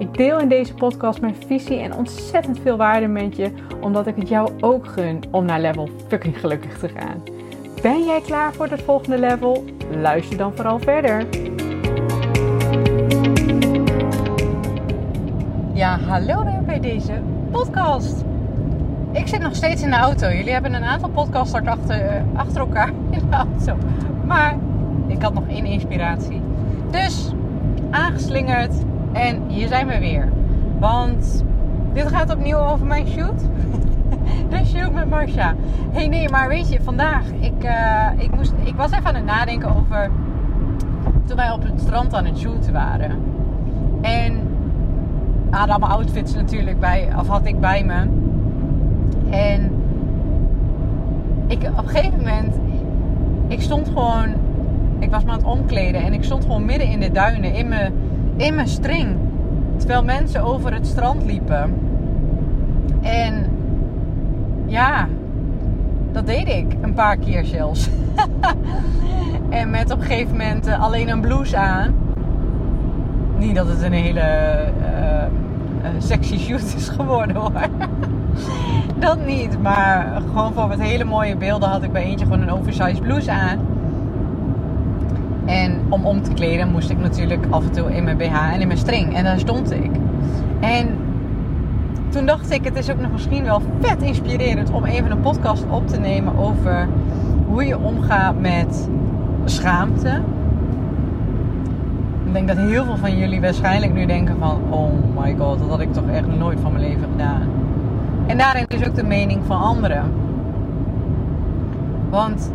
Ik deel in deze podcast mijn visie en ontzettend veel waarde met je, omdat ik het jou ook gun om naar level fucking gelukkig te gaan. Ben jij klaar voor het volgende level? Luister dan vooral verder. Ja, hallo weer bij deze podcast. Ik zit nog steeds in de auto. Jullie hebben een aantal podcasts achter, achter elkaar in de auto. Maar ik had nog één inspiratie. Dus aangeslingerd en hier zijn we weer. Want dit gaat opnieuw over mijn shoot. de shoot met Marcia. hey, nee, maar weet je, vandaag... Ik, uh, ik, moest, ik was even aan het nadenken over... Toen wij op het strand aan het shooten waren. En hadden allemaal outfits natuurlijk bij... Of had ik bij me. En... Ik, op een gegeven moment... Ik stond gewoon... Ik was me aan het omkleden. En ik stond gewoon midden in de duinen. In mijn in mijn string. Terwijl mensen over het strand liepen. En ja, dat deed ik een paar keer zelfs. en met op een gegeven moment eh, alleen een blouse aan. Niet dat het een hele uh, sexy shoot is geworden hoor. dat niet. Maar gewoon voor wat hele mooie beelden had ik bij eentje gewoon een oversized blouse aan. En om om te kleden moest ik natuurlijk af en toe in mijn BH en in mijn string. En daar stond ik. En toen dacht ik, het is ook nog misschien wel vet inspirerend om even een podcast op te nemen over hoe je omgaat met schaamte. Ik denk dat heel veel van jullie waarschijnlijk nu denken van, oh my god, dat had ik toch echt nooit van mijn leven gedaan. En daarin is ook de mening van anderen. Want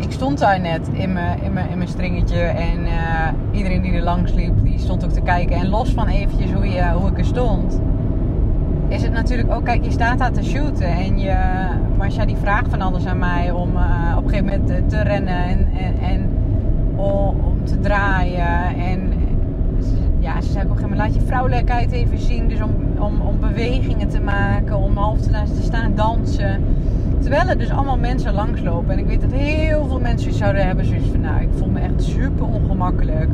ik stond daar net in mijn, in mijn, in mijn stringetje. En uh, iedereen die er langs liep, die stond ook te kijken. En los van eventjes hoe, je, hoe ik er stond, is het natuurlijk ook, kijk, je staat daar te shooten. En je, Marcia die vraagt van alles aan mij om uh, op een gegeven moment te, rennen en, en, en om, om, te draaien. En ja, ze zei ook op een gegeven moment, laat je vrouwelijkheid even zien. Dus om, om, om bewegingen te maken, om half te laten staan dansen. Terwijl er dus allemaal mensen langslopen. En ik weet dat heel veel mensen zouden hebben zoiets van... Nou, ik voel me echt super ongemakkelijk.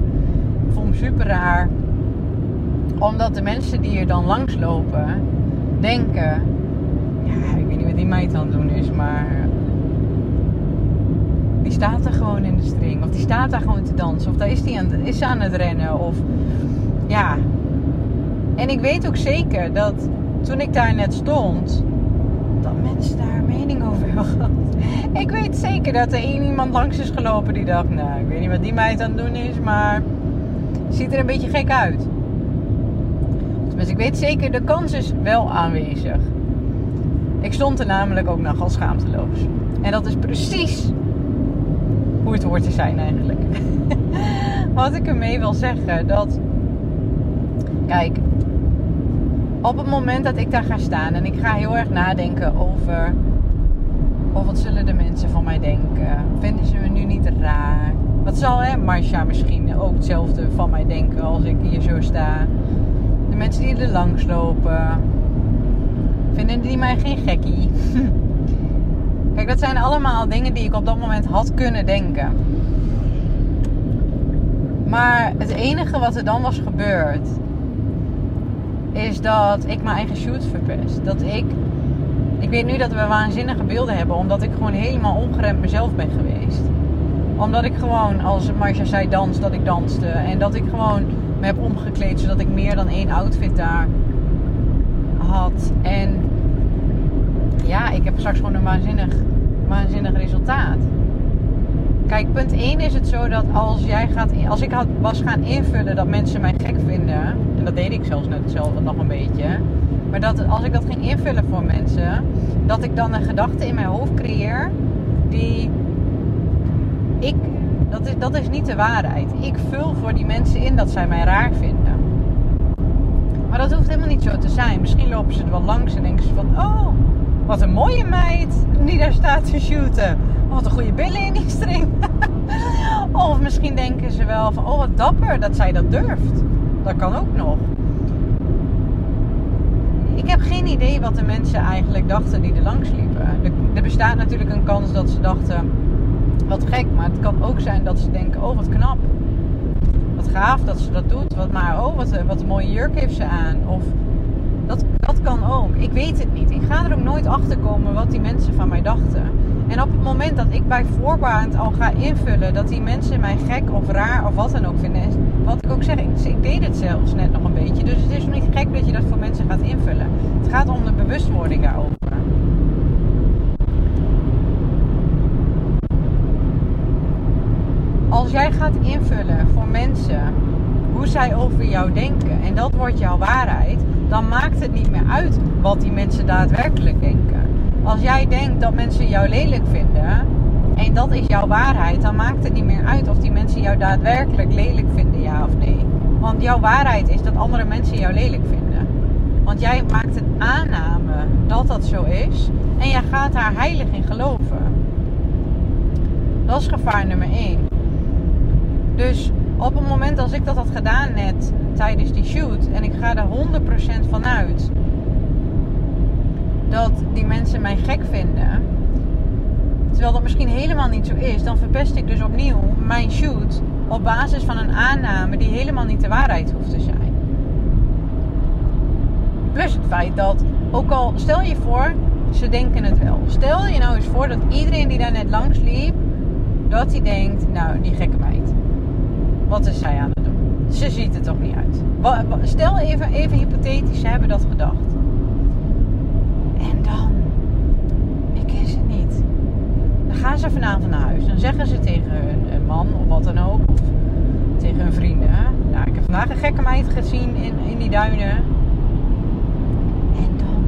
Ik voel me super raar. Omdat de mensen die er dan langslopen... Denken... Ja, ik weet niet wat die meid aan het doen is, maar... Die staat er gewoon in de string. Of die staat daar gewoon te dansen. Of daar is, die aan, is ze aan het rennen. Of... Ja. En ik weet ook zeker dat toen ik daar net stond dat mensen daar mening over hebben gehad. Ik weet zeker dat er één iemand langs is gelopen die dacht, nou, ik weet niet wat die meid aan het doen is, maar ziet er een beetje gek uit. Dus ik weet zeker, de kans is wel aanwezig. Ik stond er namelijk ook nogal schaamteloos. En dat is precies hoe het hoort te zijn eigenlijk. Wat ik ermee wil zeggen, dat... Kijk, op het moment dat ik daar ga staan en ik ga heel erg nadenken over. Of wat zullen de mensen van mij denken? Vinden ze me nu niet raar? Wat zal hè, Marsha misschien ook hetzelfde van mij denken als ik hier zo sta? De mensen die er langs lopen. Vinden die mij geen gekkie? Kijk, dat zijn allemaal dingen die ik op dat moment had kunnen denken. Maar het enige wat er dan was gebeurd, is dat ik mijn eigen shoot verpest. Dat ik. Ik weet nu dat we waanzinnige beelden hebben, omdat ik gewoon helemaal ongeremd mezelf ben geweest. Omdat ik gewoon, als Marcia zei dans, dat ik danste. En dat ik gewoon me heb omgekleed zodat ik meer dan één outfit daar had. En ja, ik heb straks gewoon een waanzinnig, waanzinnig resultaat. Kijk, punt 1 is het zo dat als jij gaat, als ik had, was gaan invullen dat mensen mij gek vinden, en dat deed ik zelfs net hetzelfde nog een beetje, maar dat als ik dat ging invullen voor mensen, dat ik dan een gedachte in mijn hoofd creëer die ik, dat is, dat is niet de waarheid. Ik vul voor die mensen in dat zij mij raar vinden. Maar dat hoeft helemaal niet zo te zijn. Misschien lopen ze er wel langs en denken ze van, oh, wat een mooie meid die daar staat te shooten. Wat een goede billen in die string. of misschien denken ze wel van, oh wat dapper dat zij dat durft. Dat kan ook nog. Ik heb geen idee wat de mensen eigenlijk dachten die er langs liepen. Er bestaat natuurlijk een kans dat ze dachten, wat gek, maar het kan ook zijn dat ze denken, oh wat knap. Wat gaaf dat ze dat doet. Wat maar, oh wat, wat een mooie jurk heeft ze aan. Of dat, dat kan ook. Ik weet het niet. Ik ga er ook nooit achter komen wat die mensen van mij dachten. En op het moment dat ik bij voorbaat al ga invullen dat die mensen mij gek of raar of wat dan ook vinden. Wat ik ook zeg, ik, ik deed het zelfs net nog een beetje. Dus het is niet gek dat je dat voor mensen gaat invullen. Het gaat om de bewustwording daarover. Als jij gaat invullen voor mensen hoe zij over jou denken en dat wordt jouw waarheid, dan maakt het niet meer uit wat die mensen daadwerkelijk denken. Als jij denkt dat mensen jou lelijk vinden en dat is jouw waarheid, dan maakt het niet meer uit of die mensen jou daadwerkelijk lelijk vinden, ja of nee. Want jouw waarheid is dat andere mensen jou lelijk vinden. Want jij maakt een aanname dat dat zo is en jij gaat daar heilig in geloven. Dat is gevaar nummer 1. Dus op het moment als ik dat had gedaan net tijdens die shoot en ik ga er 100% van uit dat die mensen mij gek vinden, terwijl dat misschien helemaal niet zo is, dan verpest ik dus opnieuw mijn shoot op basis van een aanname die helemaal niet de waarheid hoeft te zijn. Plus het feit dat, ook al stel je voor, ze denken het wel. Stel je nou eens voor dat iedereen die daar net langs liep, dat hij denkt, nou die gekke meid wat is zij aan het doen? Ze ziet er toch niet uit. Stel even, even hypothetisch, ze hebben dat gedacht. En dan, ik ken ze niet. Dan gaan ze vanavond naar huis. Dan zeggen ze tegen hun man of wat dan ook. Of tegen hun vrienden. Nou, ik heb vandaag een gekke meid gezien in, in die duinen. En dan.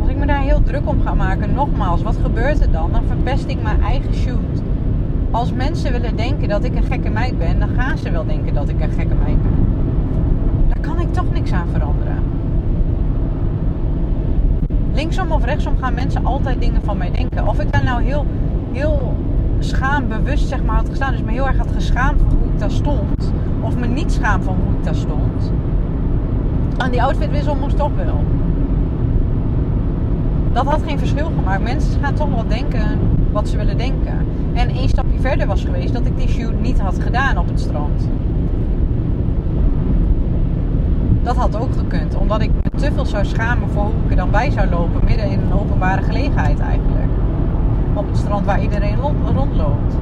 Als ik me daar heel druk om ga maken, nogmaals, wat gebeurt er dan? Dan verpest ik mijn eigen shoot als mensen willen denken dat ik een gekke meid ben, dan gaan ze wel denken dat ik een gekke meid ben. Daar kan ik toch niks aan veranderen. Linksom of rechtsom gaan mensen altijd dingen van mij denken. Of ik ben nou heel, heel schaambewust zeg maar had gestaan. Dus me heel erg had geschaamd van hoe ik daar stond. Of me niet schaam van hoe ik daar stond. Aan die outfitwissel moest toch wel. Dat had geen verschil gemaakt. Mensen gaan toch wel denken wat ze willen denken. En één stapje verder was geweest dat ik die shoot niet had gedaan op het strand. Dat had ook gekund, omdat ik me te veel zou schamen voor hoe ik er dan bij zou lopen, midden in een openbare gelegenheid eigenlijk. Op het strand waar iedereen rondloopt.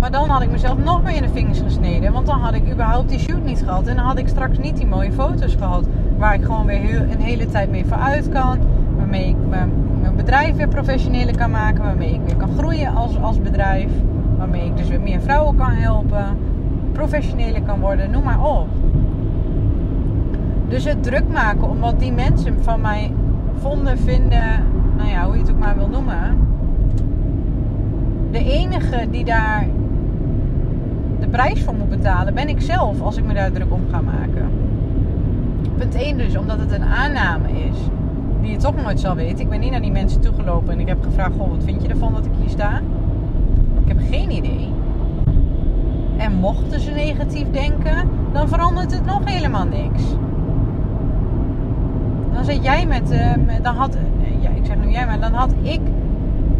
Maar dan had ik mezelf nog meer in de vingers gesneden, want dan had ik überhaupt die shoot niet gehad. En dan had ik straks niet die mooie foto's gehad, waar ik gewoon weer een hele tijd mee vooruit kan. Waarmee ik mijn bedrijf weer professioneler kan maken. Waarmee ik weer kan groeien als, als bedrijf. Waarmee ik dus weer meer vrouwen kan helpen. Professioneler kan worden, noem maar op. Dus het druk maken omdat die mensen van mij vonden, vinden, nou ja, hoe je het ook maar wil noemen. De enige die daar de prijs voor moet betalen, ben ik zelf als ik me daar druk om ga maken. Punt 1 dus, omdat het een aanname is die je toch nooit zal weten. Ik ben niet naar die mensen toegelopen en ik heb gevraagd: Goh, wat vind je ervan dat ik hier sta? Ik heb geen idee. En mochten ze negatief denken, dan verandert het nog helemaal niks. Dan zit jij met, uh, dan had, ja, ik zeg jij, maar dan had ik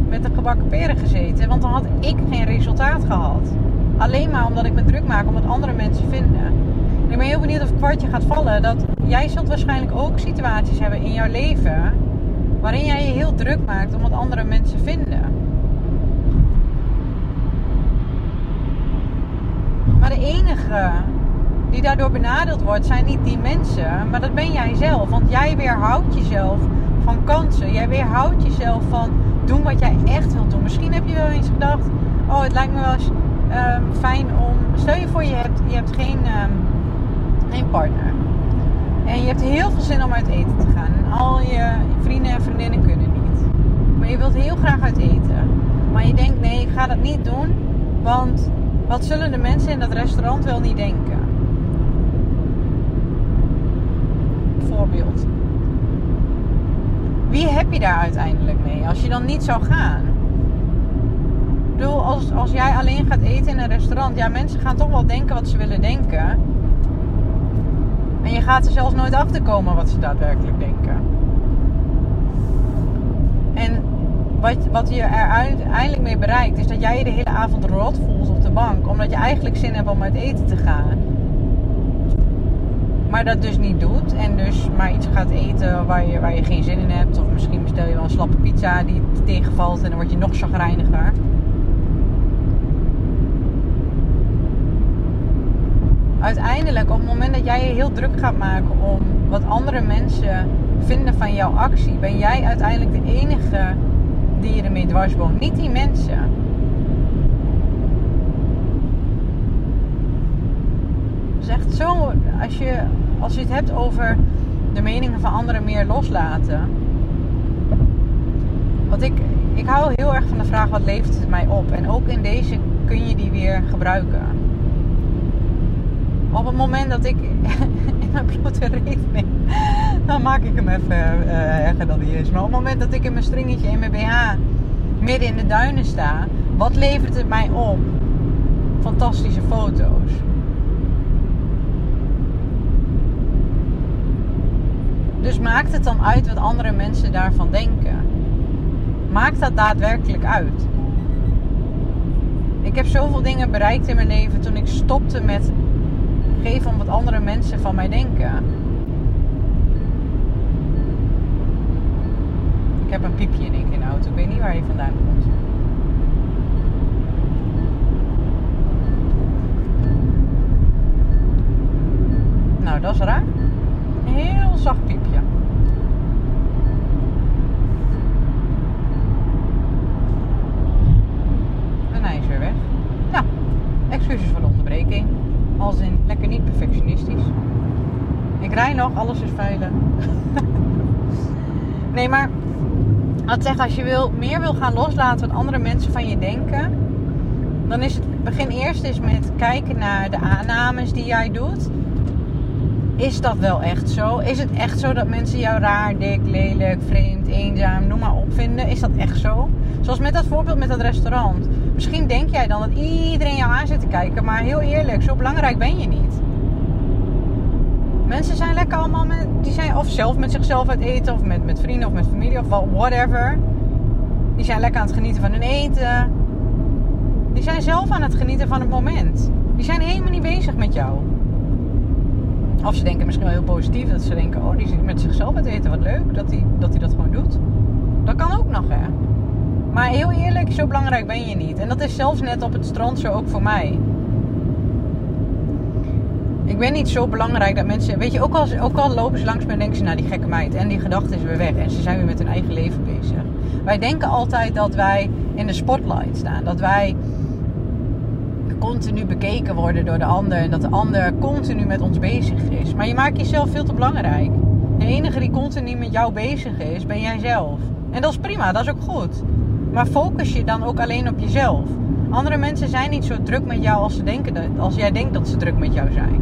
met de gebakken peren gezeten, want dan had ik geen resultaat gehad. Alleen maar omdat ik me druk maak om wat andere mensen vinden. ik ben heel benieuwd of het kwartje gaat vallen dat jij zult waarschijnlijk ook situaties hebben in jouw leven waarin jij je heel druk maakt om wat andere mensen vinden. Maar de enige die daardoor benadeeld wordt, zijn niet die mensen, maar dat ben jij zelf. Want jij weerhoudt jezelf van kansen. Jij weerhoudt jezelf van doen wat jij echt wilt doen. Misschien heb je wel eens gedacht: oh, het lijkt me wel eens ehm, fijn om. Stel je voor, je hebt, je hebt geen, um, geen partner. En je hebt heel veel zin om uit eten te gaan. En al je vrienden en vriendinnen kunnen niet. Maar je wilt heel graag uit eten. Maar je denkt, nee, ik ga dat niet doen. Want wat zullen de mensen in dat restaurant wel niet denken? Wie heb je daar uiteindelijk mee als je dan niet zou gaan? Ik bedoel, als, als jij alleen gaat eten in een restaurant, ja, mensen gaan toch wel denken wat ze willen denken. En je gaat er zelfs nooit achter komen wat ze daadwerkelijk denken. En wat, wat je er uiteindelijk mee bereikt, is dat jij je de hele avond rot voelt op de bank. Omdat je eigenlijk zin hebt om uit eten te gaan. Maar dat dus niet doet. En dus maar iets gaat eten waar je, waar je geen zin in hebt. Of misschien bestel je wel een slappe pizza die tegenvalt en dan word je nog chagrijniger. Uiteindelijk, op het moment dat jij je heel druk gaat maken om wat andere mensen vinden van jouw actie, ben jij uiteindelijk de enige die je ermee dwarsboomt. Niet die mensen. Het is echt zo, als je, als je het hebt over de meningen van anderen meer loslaten. Wat ik, ik hou heel erg van de vraag: wat levert het mij op? En ook in deze kun je die weer gebruiken. Op het moment dat ik in mijn blote rekening, dan maak ik hem even uh, erger dan die is. Maar op het moment dat ik in mijn stringetje in mijn BH midden in de duinen sta, wat levert het mij op? Fantastische foto's. Dus maakt het dan uit wat andere mensen daarvan denken? Maakt dat daadwerkelijk uit? Ik heb zoveel dingen bereikt in mijn leven toen ik stopte met geven om wat andere mensen van mij denken. Ik heb een piepje in één in de auto. Ik weet niet waar hij vandaan komt. Nou, dat is raar. Een heel zacht piepje. En hij is weer weg. Nou, excuses voor de onderbreking. Als in lekker niet perfectionistisch. Ik rij alles is veilig. nee, maar wat zeg, als je wil, meer wil gaan loslaten wat andere mensen van je denken, dan is het begin eerst eens met kijken naar de aannames die jij doet. Is dat wel echt zo? Is het echt zo dat mensen jou raar, dik, lelijk, vreemd, eenzaam, noem maar op vinden? Is dat echt zo? Zoals met dat voorbeeld met dat restaurant. Misschien denk jij dan dat iedereen jou aan zit te kijken, maar heel eerlijk, zo belangrijk ben je niet. Mensen zijn lekker allemaal met, die zijn of zelf met zichzelf uit eten, of met, met vrienden of met familie of whatever. Die zijn lekker aan het genieten van hun eten. Die zijn zelf aan het genieten van het moment. Die zijn helemaal niet bezig met jou. Of ze denken misschien wel heel positief. Dat ze denken, oh, die zit met zichzelf uit eten. Wat leuk dat hij dat, dat gewoon doet. Dat kan ook nog, hè. Maar heel eerlijk, zo belangrijk ben je niet. En dat is zelfs net op het strand zo ook voor mij. Ik ben niet zo belangrijk dat mensen... Weet je, ook al, ook al lopen ze langs me en denken ze... Nou, die gekke meid. En die gedachte is weer weg. En ze zijn weer met hun eigen leven bezig. Wij denken altijd dat wij in de spotlight staan. Dat wij continu bekeken worden door de ander. En dat de ander continu met ons bezig is. Maar je maakt jezelf veel te belangrijk. De enige die continu met jou bezig is, ben jij zelf. En dat is prima, dat is ook goed. Maar focus je dan ook alleen op jezelf. Andere mensen zijn niet zo druk met jou als, ze denken dat, als jij denkt dat ze druk met jou zijn.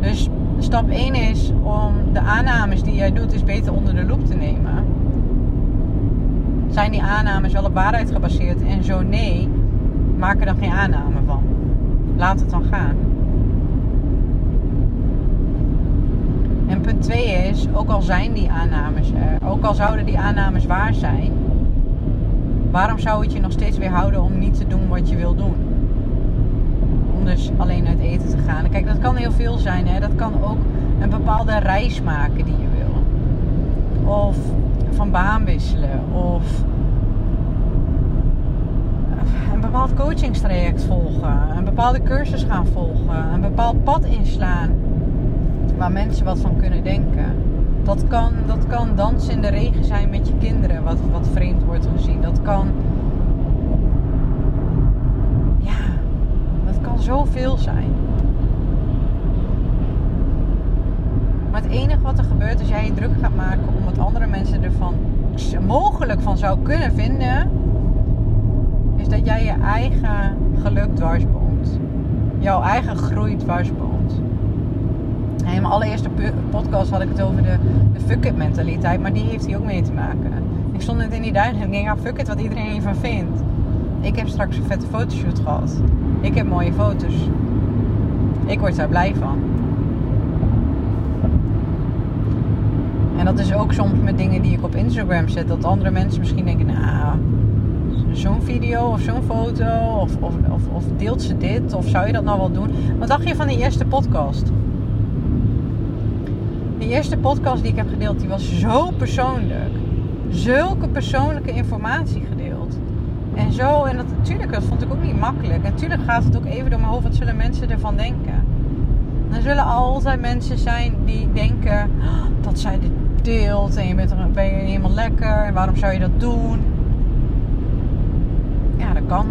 Dus stap 1 is om de aannames die jij doet, is beter onder de loep te nemen. Zijn die aannames wel op waarheid gebaseerd? En zo nee, maak er dan geen aanname van. Laat het dan gaan. En punt 2 is, ook al zijn die aannames er, ook al zouden die aannames waar zijn, waarom zou het je nog steeds weerhouden om niet te doen wat je wil doen? Dus alleen uit eten te gaan. kijk, dat kan heel veel zijn. Hè? Dat kan ook een bepaalde reis maken die je wil. Of van baan wisselen. Of een bepaald coachingstraject volgen. Een bepaalde cursus gaan volgen. Een bepaald pad inslaan waar mensen wat van kunnen denken. Dat kan, dat kan dansen in de regen zijn met je kinderen, wat, wat vreemd wordt gezien. Dat kan. Ja, dat kan zoveel zijn. Maar het enige wat er gebeurt als jij je druk gaat maken om wat andere mensen ervan mogelijk van zou kunnen vinden, is dat jij je eigen geluk dwarsboomt. Jouw eigen groei dwarsboomt. In mijn allereerste podcast had ik het over de, de fuck it mentaliteit. Maar die heeft hier ook mee te maken. Ik stond net in die duinen en ik denk, ja fuck it wat iedereen hiervan vindt. Ik heb straks een vette fotoshoot gehad. Ik heb mooie foto's. Ik word daar blij van. En dat is ook soms met dingen die ik op Instagram zet. Dat andere mensen misschien denken, nou, zo'n video of zo'n foto. Of, of, of, deelt ze dit? Of zou je dat nou wel doen? Wat dacht je van die eerste podcast? Die eerste podcast die ik heb gedeeld, die was zo persoonlijk. Zulke persoonlijke informatie gedeeld. En zo, en dat natuurlijk, dat vond ik ook niet makkelijk. En natuurlijk gaat het ook even door mijn hoofd, wat zullen mensen ervan denken? Er zullen altijd mensen zijn die denken oh, dat zij dit deelt en je bent, er, ben je helemaal lekker en waarom zou je dat doen? Ja, dat kan.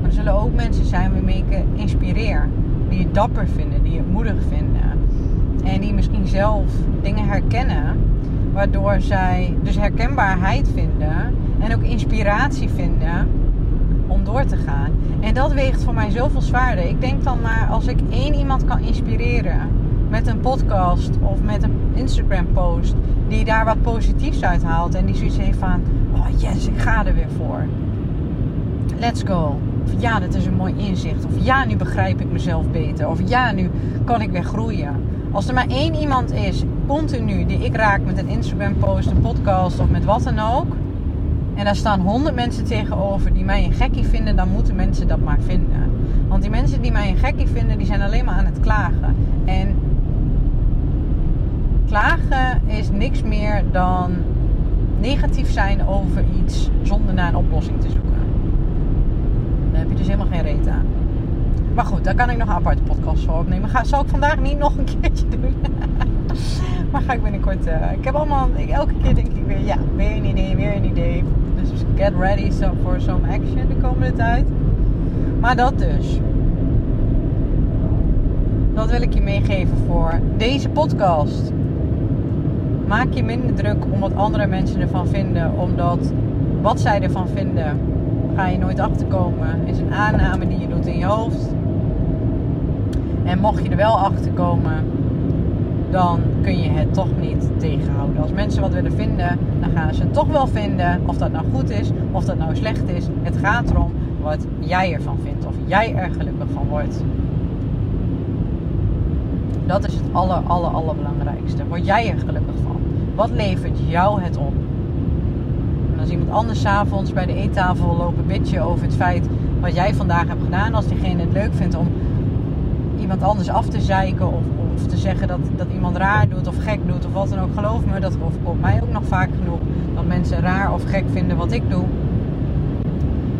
Maar er zullen ook mensen zijn waarmee ik inspireer, die je dapper vinden, die je moedig vinden en die misschien zelf dingen herkennen, waardoor zij dus herkenbaarheid vinden en ook inspiratie vinden om door te gaan. En dat weegt voor mij zoveel zwaarder. Ik denk dan maar als ik één iemand kan inspireren met een podcast of met een Instagram post die daar wat positiefs uit haalt en die zoiets heeft van oh yes, ik ga er weer voor. Let's go. Of ja, dat is een mooi inzicht. Of ja, nu begrijp ik mezelf beter. Of ja, nu kan ik weer groeien. Als er maar één iemand is, continu, die ik raak met een Instagram post, een podcast of met wat dan ook en daar staan honderd mensen tegenover die mij een gekkie vinden, dan moeten mensen dat maar vinden. Want die mensen die mij een gekkie vinden, die zijn alleen maar aan het klagen. En klagen is niks meer dan negatief zijn over iets zonder naar een oplossing te zoeken. Heb je dus helemaal geen reet aan. Maar goed, daar kan ik nog een aparte podcast voor opnemen. Ga, zal ik vandaag niet nog een keertje doen. maar ga ik binnenkort. Uh, ik heb allemaal. elke keer denk ik weer: ja, weer een idee, weer een idee. Dus get ready for some action de komende tijd. Maar dat dus. Dat wil ik je meegeven voor deze podcast. Maak je minder druk om wat andere mensen ervan vinden. Omdat wat zij ervan vinden, ga je nooit achterkomen. Is een aanname die je doet in je hoofd. En mocht je er wel achter komen, dan kun je het toch niet tegenhouden. Als mensen wat willen vinden, dan gaan ze het toch wel vinden. Of dat nou goed is, of dat nou slecht is. Het gaat erom wat jij ervan vindt. Of jij er gelukkig van wordt. Dat is het aller, aller, allerbelangrijkste. Word jij er gelukkig van? Wat levert jou het op? Als iemand anders s'avonds bij de eettafel lopen bitchen over het feit wat jij vandaag hebt gedaan. Als diegene het leuk vindt om iemand anders af te zeiken of, of te zeggen dat, dat iemand raar doet of gek doet of wat dan ook. Geloof me, dat overkomt mij ook nog vaak genoeg. Dat mensen raar of gek vinden wat ik doe.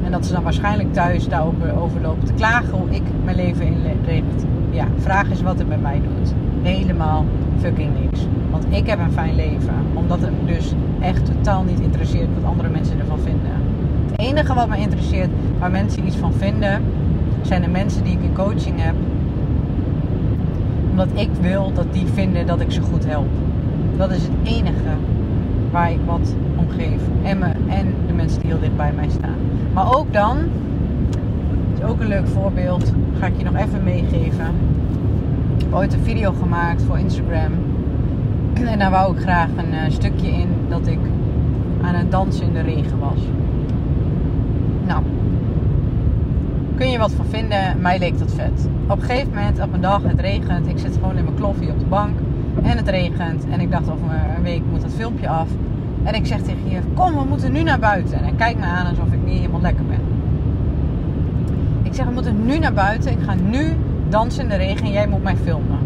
En dat ze dan waarschijnlijk thuis daarover over lopen te klagen hoe ik mijn leven inricht. Ja, vraag eens wat het met mij doet. Helemaal fucking niks. Want ik heb een fijn leven. Omdat het me dus echt totaal niet interesseert wat andere mensen ervan vinden. Het enige wat me interesseert waar mensen iets van vinden, zijn de mensen die ik in coaching heb omdat ik wil dat die vinden dat ik ze goed help. Dat is het enige waar ik wat om geef. En, me, en de mensen die heel dicht bij mij staan. Maar ook dan, is ook een leuk voorbeeld, ga ik je nog even meegeven. Ik ooit een video gemaakt voor Instagram. En daar wou ik graag een uh, stukje in dat ik aan het dansen in de regen was. Nou, kun je wat van vinden. Mij leek dat vet. Op een gegeven moment, op een dag, het regent. Ik zit gewoon in mijn kloffie op de bank. En het regent. En ik dacht, over een week moet het filmpje af. En ik zeg tegen je, kom, we moeten nu naar buiten. En hij kijkt me aan alsof ik niet helemaal lekker ben. Ik zeg, we moeten nu naar buiten. Ik ga nu dansen in de regen en jij moet mij filmen.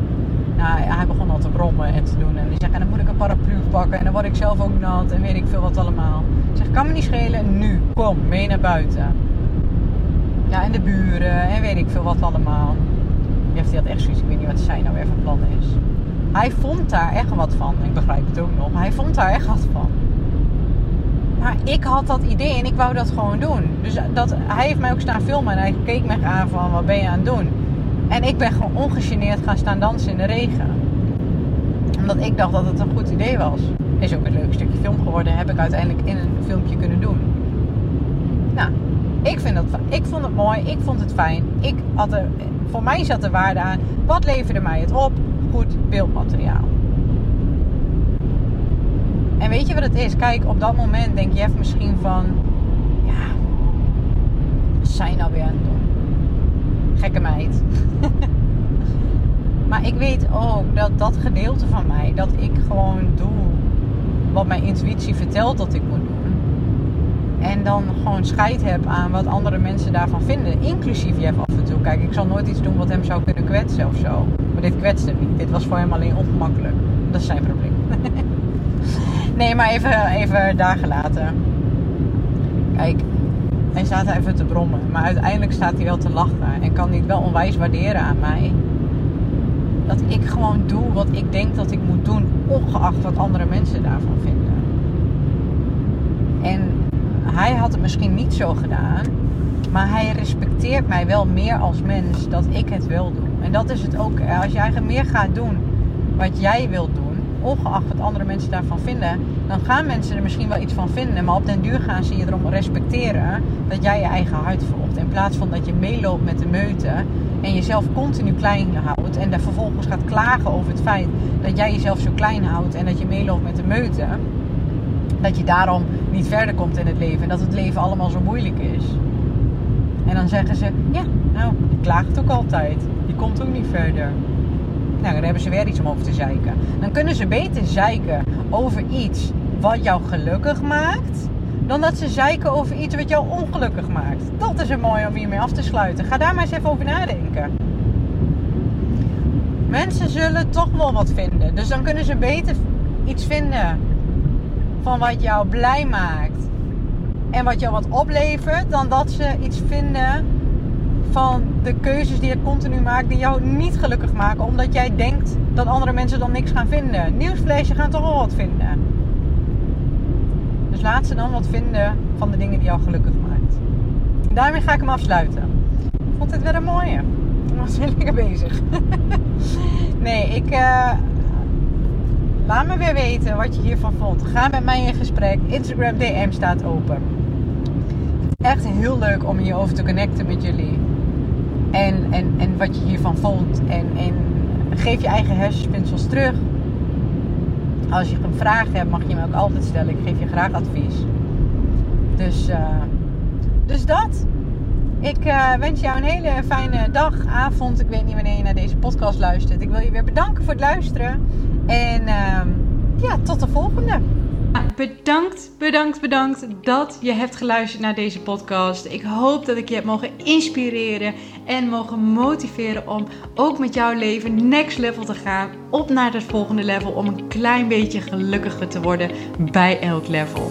Nou, hij begon al te brommen en te doen. En die zegt, en dan moet ik een paraplu pakken. En dan word ik zelf ook nat en weet ik veel wat allemaal. Ik zeg, kan me niet schelen. Nu, kom, mee naar buiten. Ja, en de buren en weet ik veel wat allemaal. Die heeft hij had echt zoiets, ik weet niet wat zij nou weer van plan is. Hij vond daar echt wat van. Ik begrijp het ook nog. Hij vond daar echt wat van. Maar ik had dat idee en ik wou dat gewoon doen. Dus dat, hij heeft mij ook staan filmen en hij keek me aan van wat ben je aan het doen. En ik ben gewoon ongegeneerd gaan staan dansen in de regen. Omdat ik dacht dat het een goed idee was. Is ook een leuk stukje film geworden. Heb ik uiteindelijk in een filmpje kunnen doen. Nou, ik, vind dat, ik vond het mooi, ik vond het fijn. Ik had er, voor mij zat de waarde aan. Wat leverde mij het op? goed beeldmateriaal. En weet je wat het is? Kijk, op dat moment denk je even misschien van... Ja, zijn nou weer aan het? Gekke meid. maar ik weet ook dat dat gedeelte van mij... dat ik gewoon doe wat mijn intuïtie vertelt dat ik moet doen. En dan gewoon scheid heb aan wat andere mensen daarvan vinden. Inclusief Jeff af en toe. Kijk, ik zal nooit iets doen wat hem zou kunnen kwetsen of zo. Maar dit kwetste niet. Dit was voor hem alleen ongemakkelijk. Dat is zijn probleem. nee, maar even, even daar gelaten. Kijk, hij staat even te brommen. Maar uiteindelijk staat hij wel te lachen. En kan hij het wel onwijs waarderen aan mij. Dat ik gewoon doe wat ik denk dat ik moet doen. Ongeacht wat andere mensen daarvan vinden. En hij had het misschien niet zo gedaan. Maar hij respecteert mij wel meer als mens dat ik het wil doen. En dat is het ook. Als jij meer gaat doen wat jij wilt doen, ongeacht wat andere mensen daarvan vinden, dan gaan mensen er misschien wel iets van vinden. Maar op den duur gaan ze je erom respecteren dat jij je eigen hart volgt. In plaats van dat je meeloopt met de meute en jezelf continu klein houdt. En daar vervolgens gaat klagen over het feit dat jij jezelf zo klein houdt en dat je meeloopt met de meute. Dat je daarom niet verder komt in het leven. En dat het leven allemaal zo moeilijk is. En dan zeggen ze, ja, nou, je klaagt ook altijd. Je komt ook niet verder. Nou, dan hebben ze weer iets om over te zeiken. Dan kunnen ze beter zeiken over iets wat jou gelukkig maakt. Dan dat ze zeiken over iets wat jou ongelukkig maakt. Dat is een mooi om hiermee af te sluiten. Ga daar maar eens even over nadenken. Mensen zullen toch wel wat vinden. Dus dan kunnen ze beter iets vinden van wat jou blij maakt en wat jou wat oplevert, dan dat ze iets vinden van de keuzes die je continu maakt, die jou niet gelukkig maken, omdat jij denkt dat andere mensen dan niks gaan vinden. Nieuwsflesje gaan toch wel wat vinden. Dus laat ze dan wat vinden van de dingen die jou gelukkig maakt. daarmee ga ik hem afsluiten. Ik vond dit weer een mooie. Ik was weer lekker bezig. nee, ik. Uh, Laat me weer weten wat je hiervan vond. Ga met mij in gesprek. Instagram DM staat open. Echt heel leuk om hierover te connecten met jullie. En, en, en wat je hiervan vond. En, en geef je eigen hersenspinsels terug. Als je een vraag hebt, mag je me ook altijd stellen. Ik geef je graag advies. Dus, uh, dus dat. Ik uh, wens jou een hele fijne dag, avond. Ik weet niet wanneer je naar deze podcast luistert. Ik wil je weer bedanken voor het luisteren. En uh, ja, tot de volgende. Bedankt, bedankt, bedankt dat je hebt geluisterd naar deze podcast. Ik hoop dat ik je heb mogen inspireren en mogen motiveren om ook met jouw leven next level te gaan. Op naar het volgende level om een klein beetje gelukkiger te worden bij elk level.